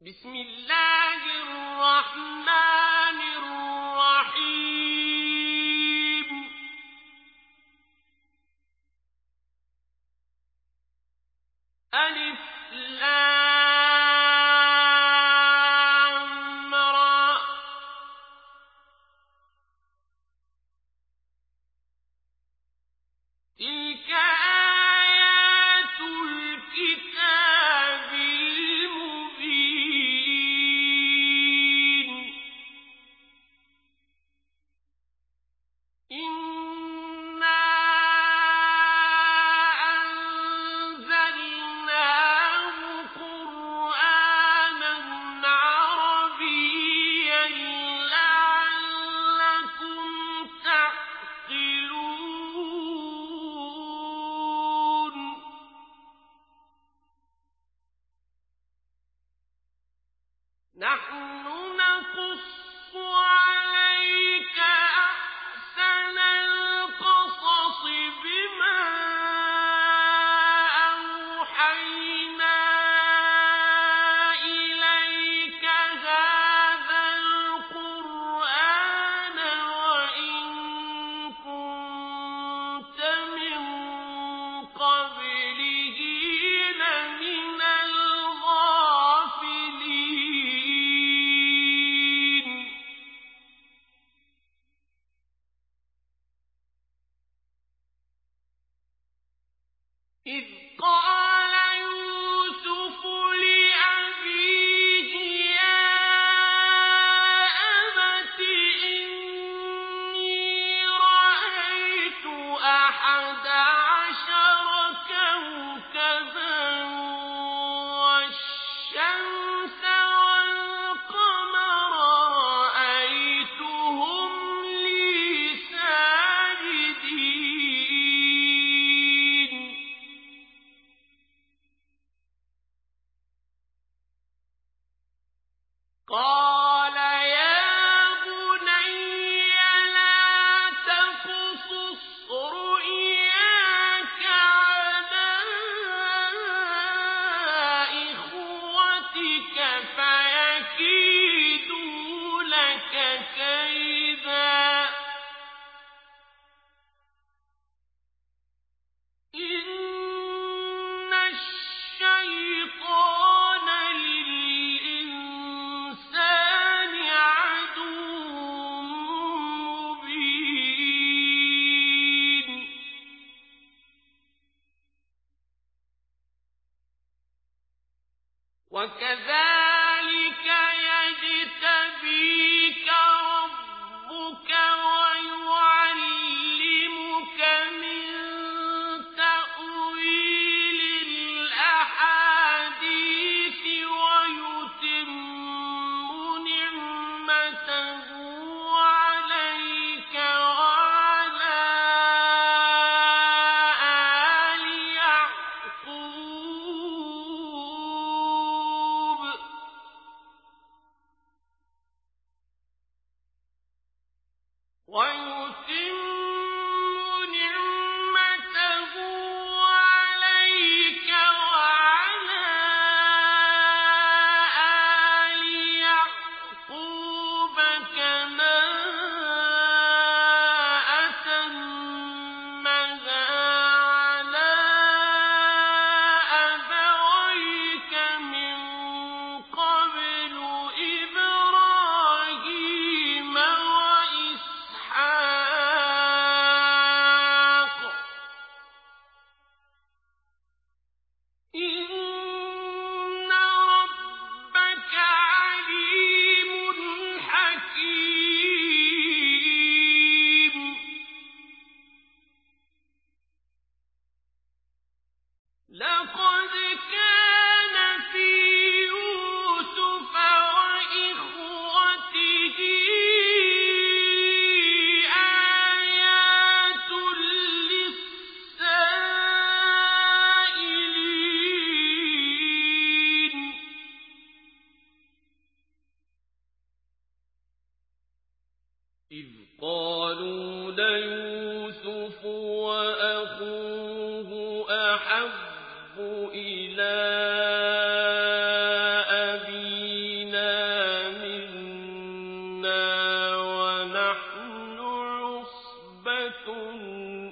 بسم الله الرحمن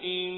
إن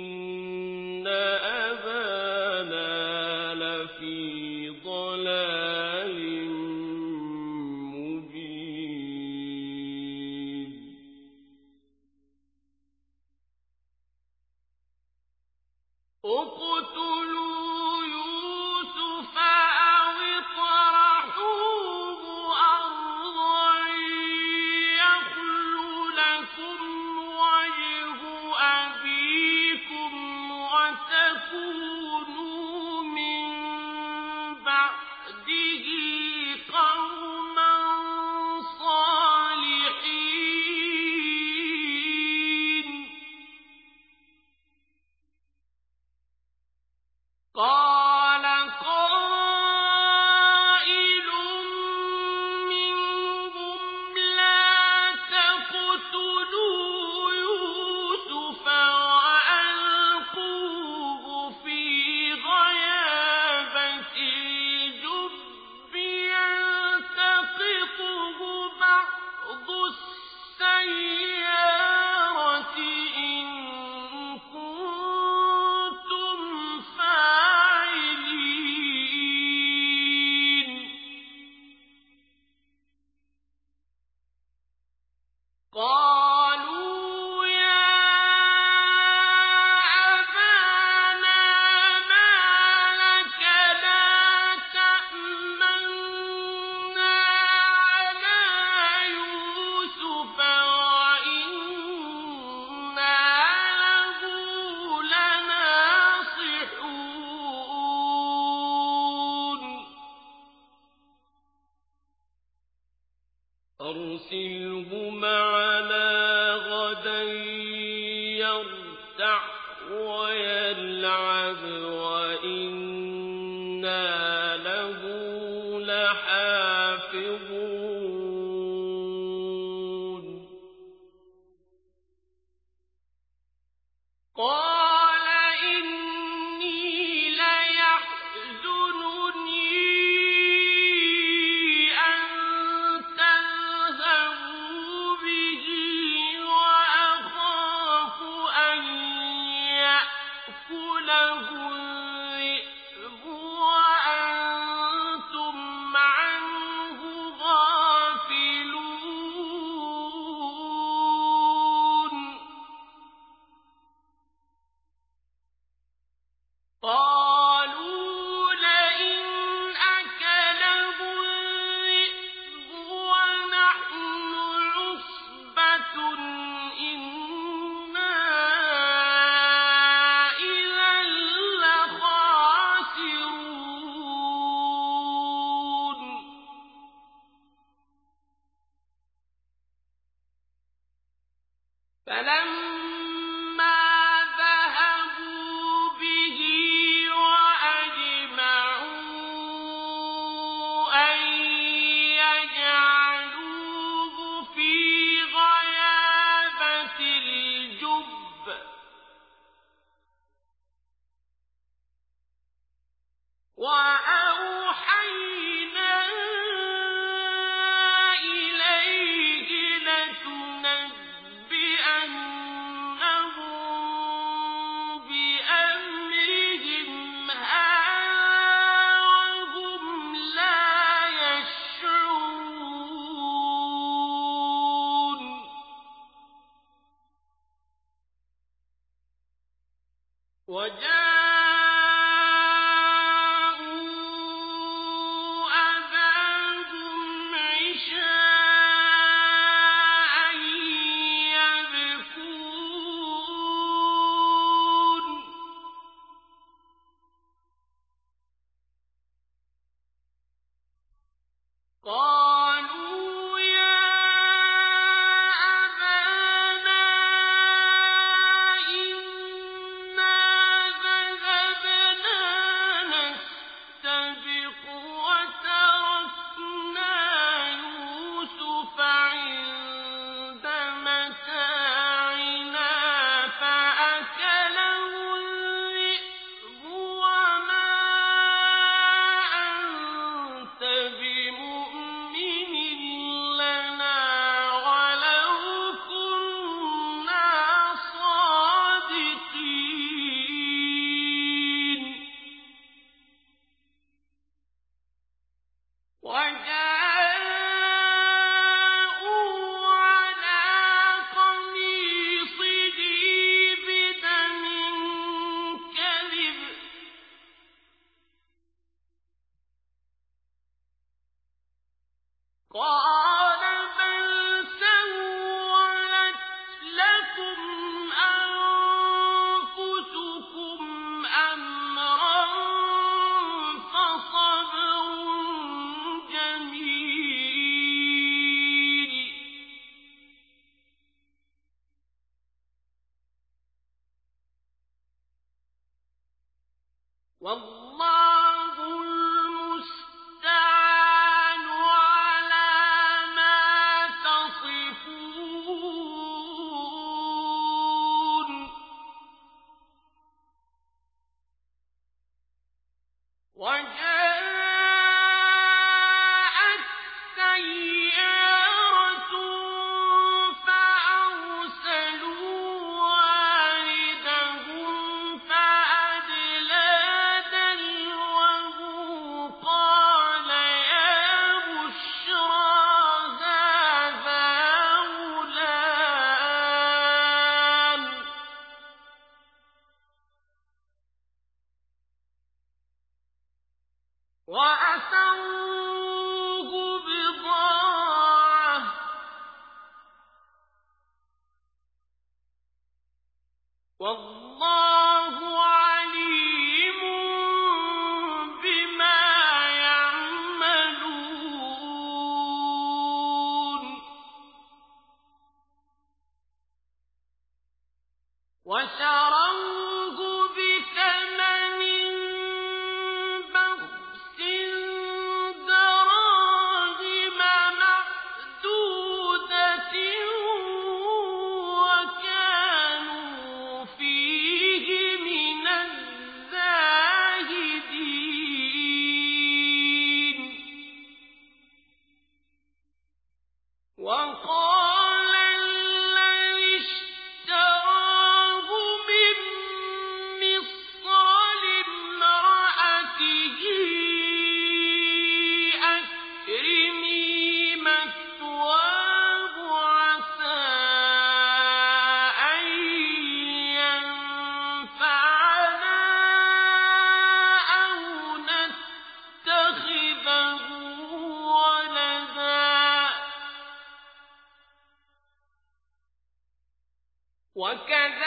ربك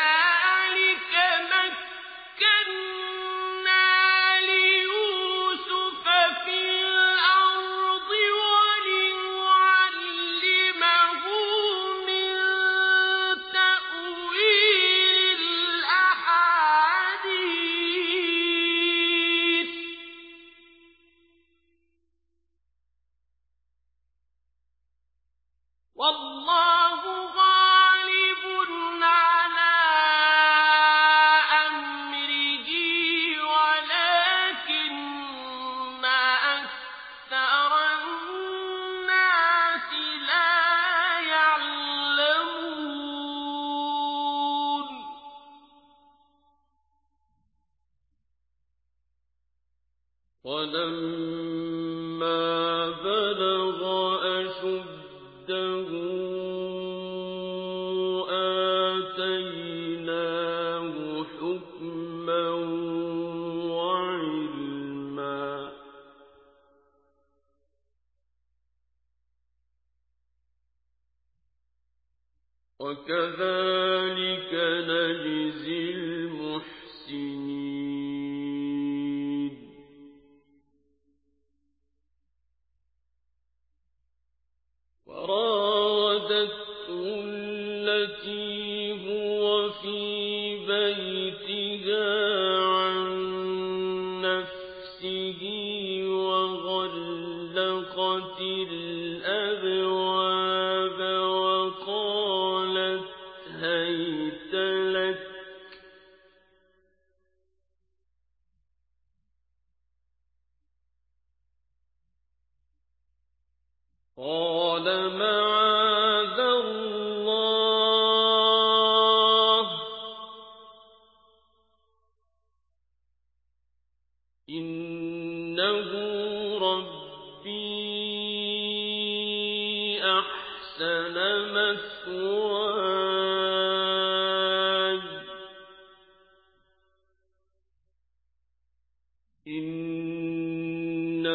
إنه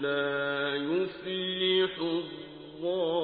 لا يفلح الظالمون.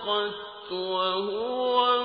فصدقت وهو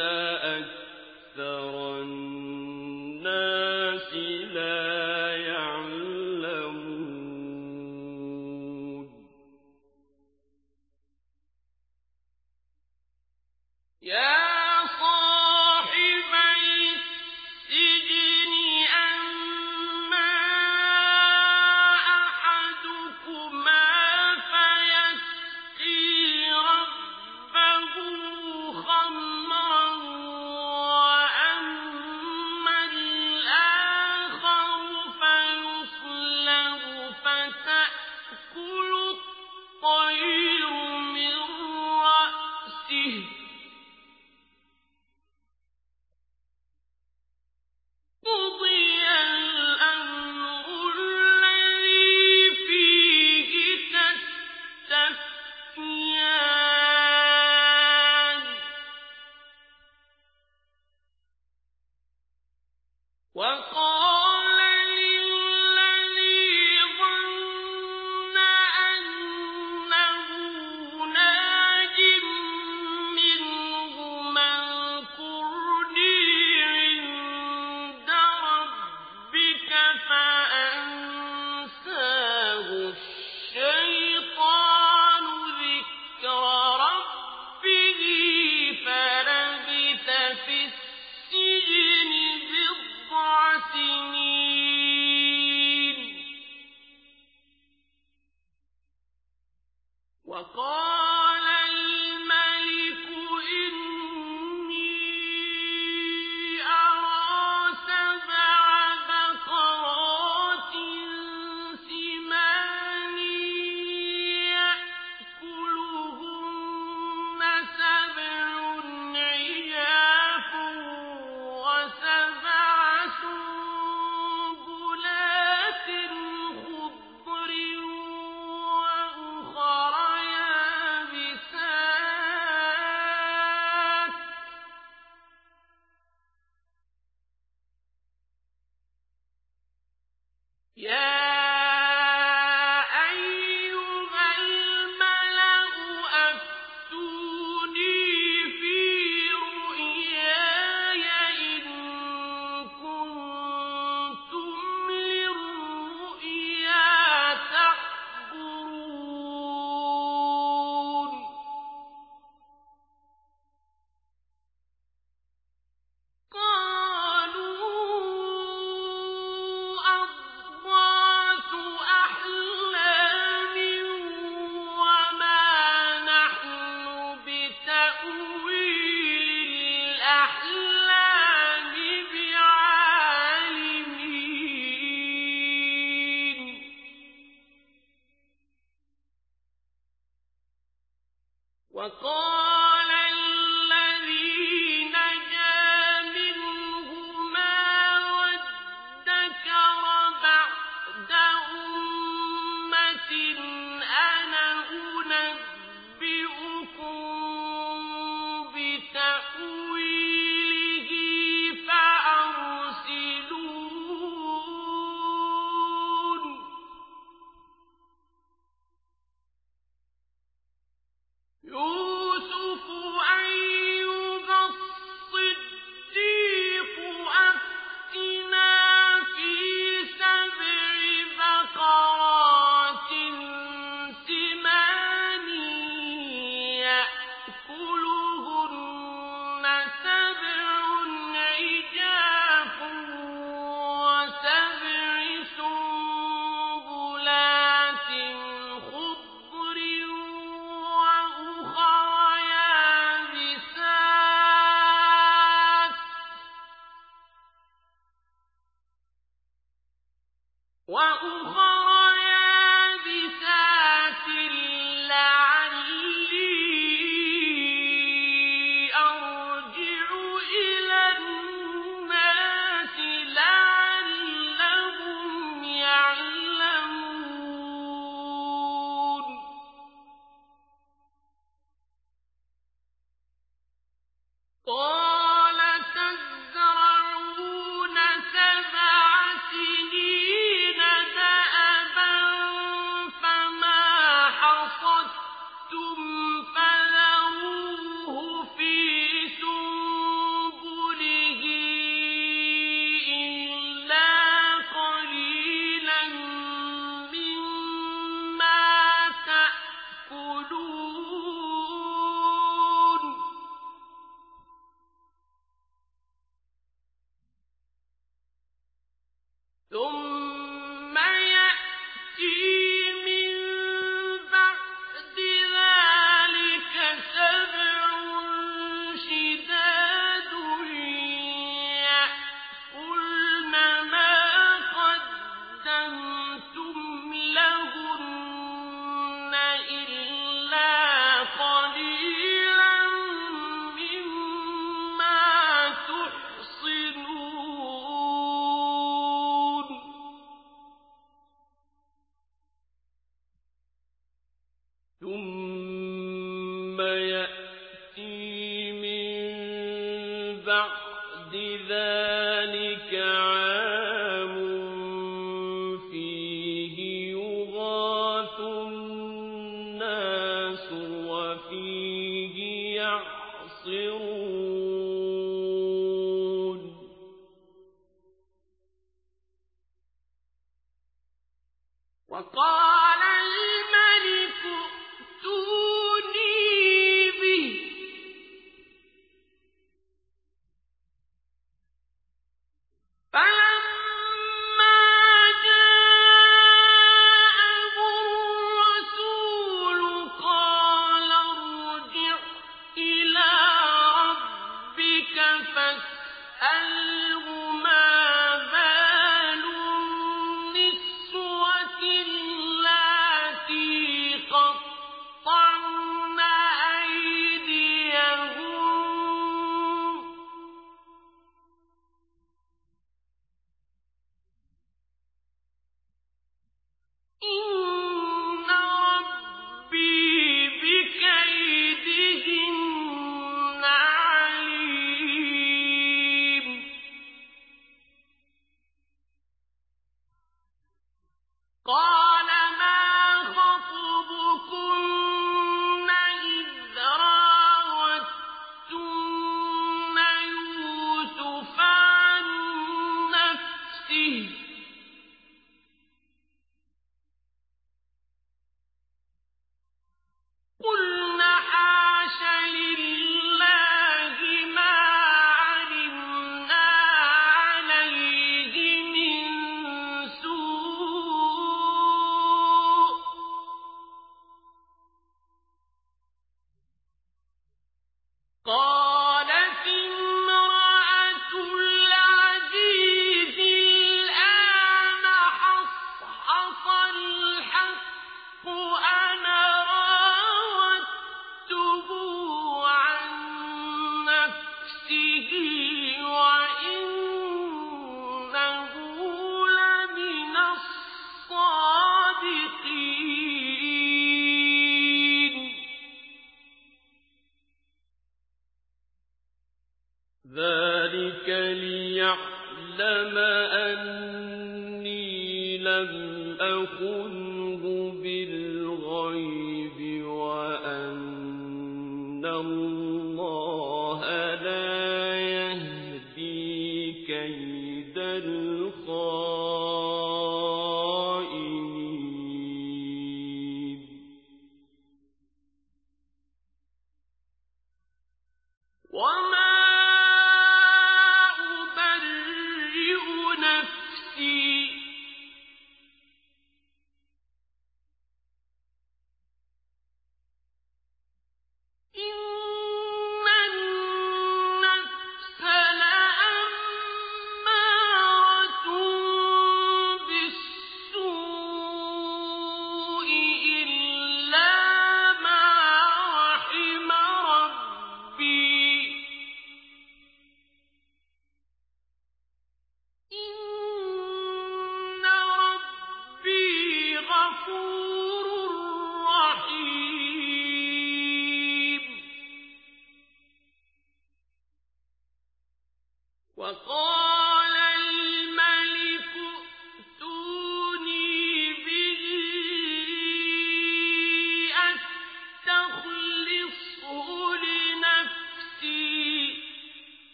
أكثر الناس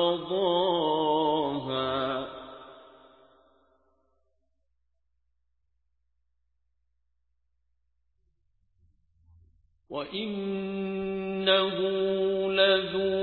قَضَاهَا ۚ وَإِنَّهُ لَذُو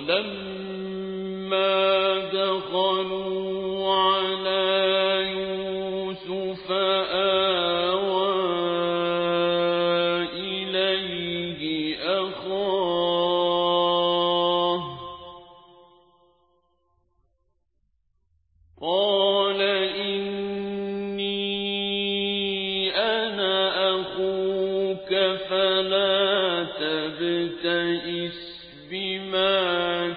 وَلَمَّا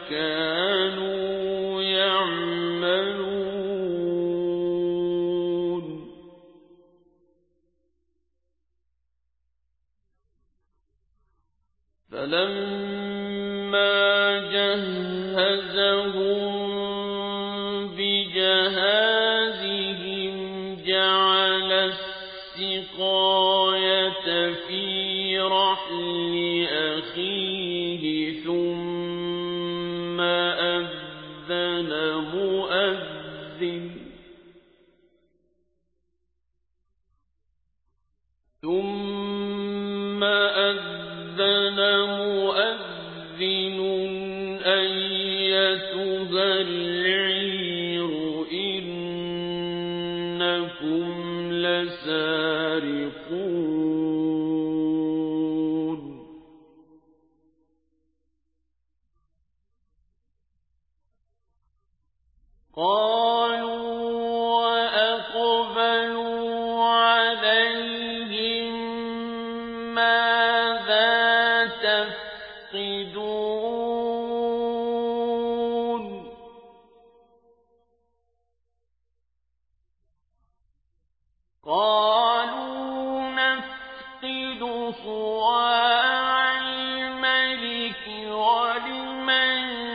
كَانُوا يَعْمَلُونَ. فَلَمَّا جَهَّزَهُم بِجَهَازِهِمْ جَعَلَ السِّقَايَةَ فِي رَحْلِ أَخِيهِ ثُمَّ ولمن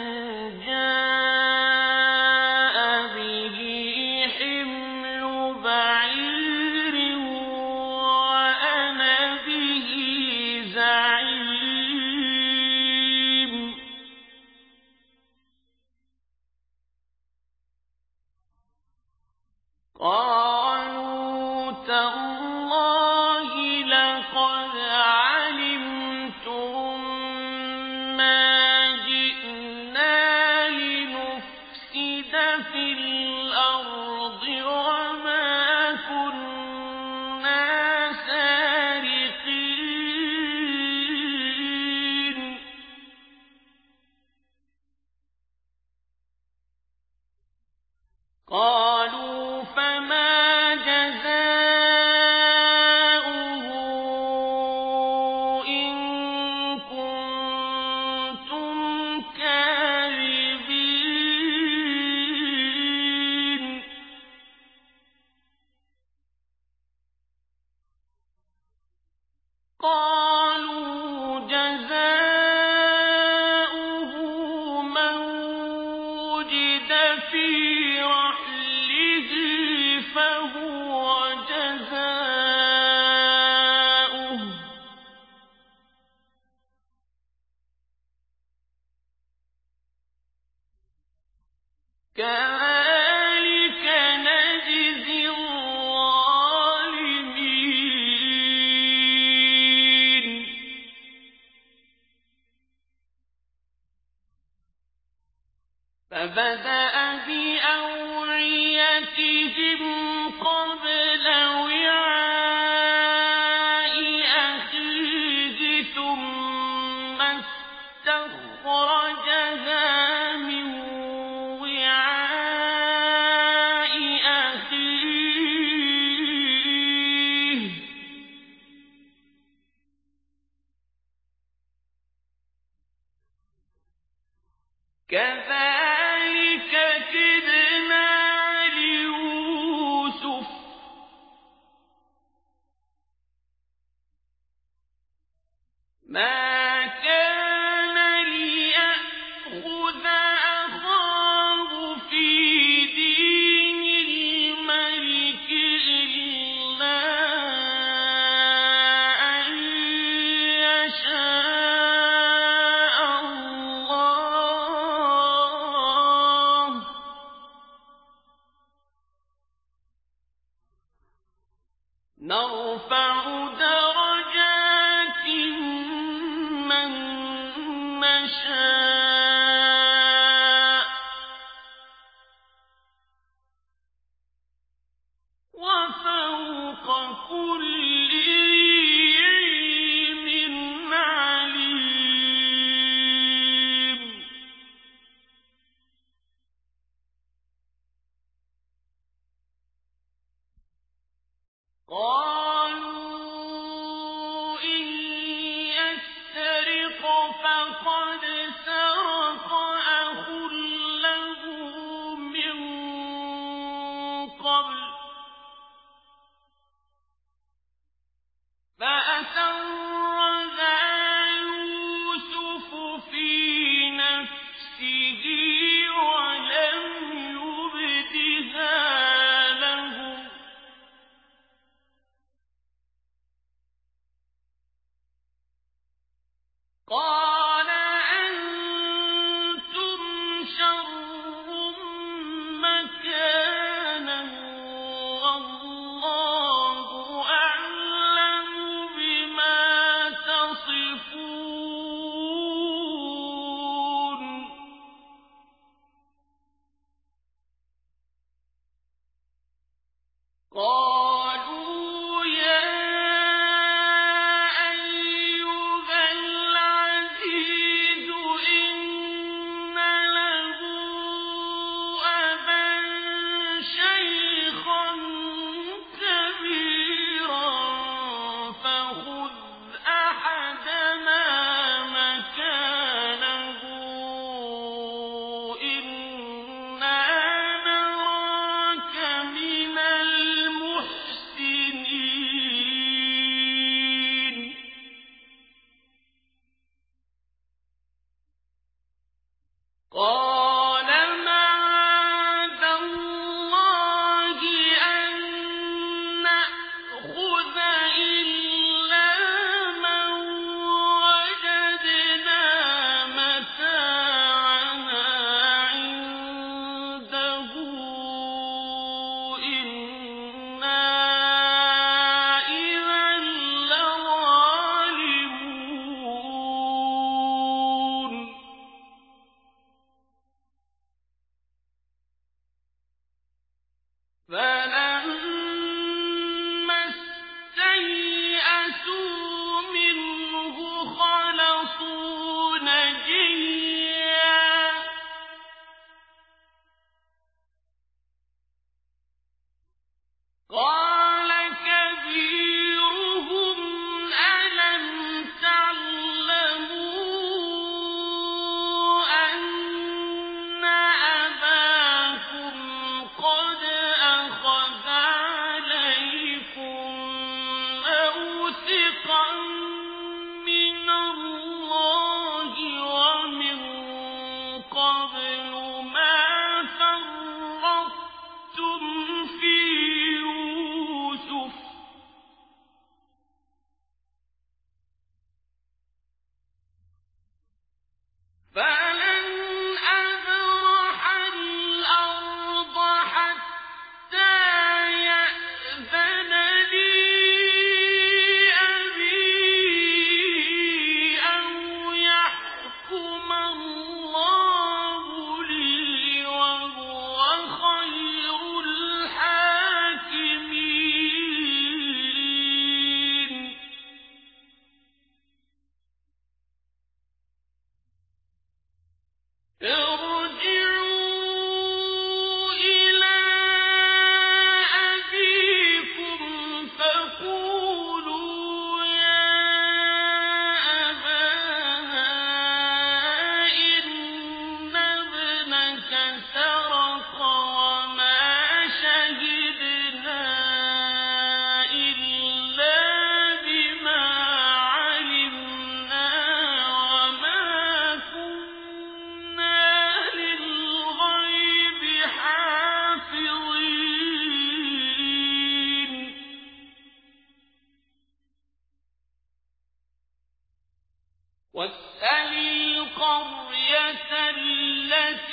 واسأل القرية التي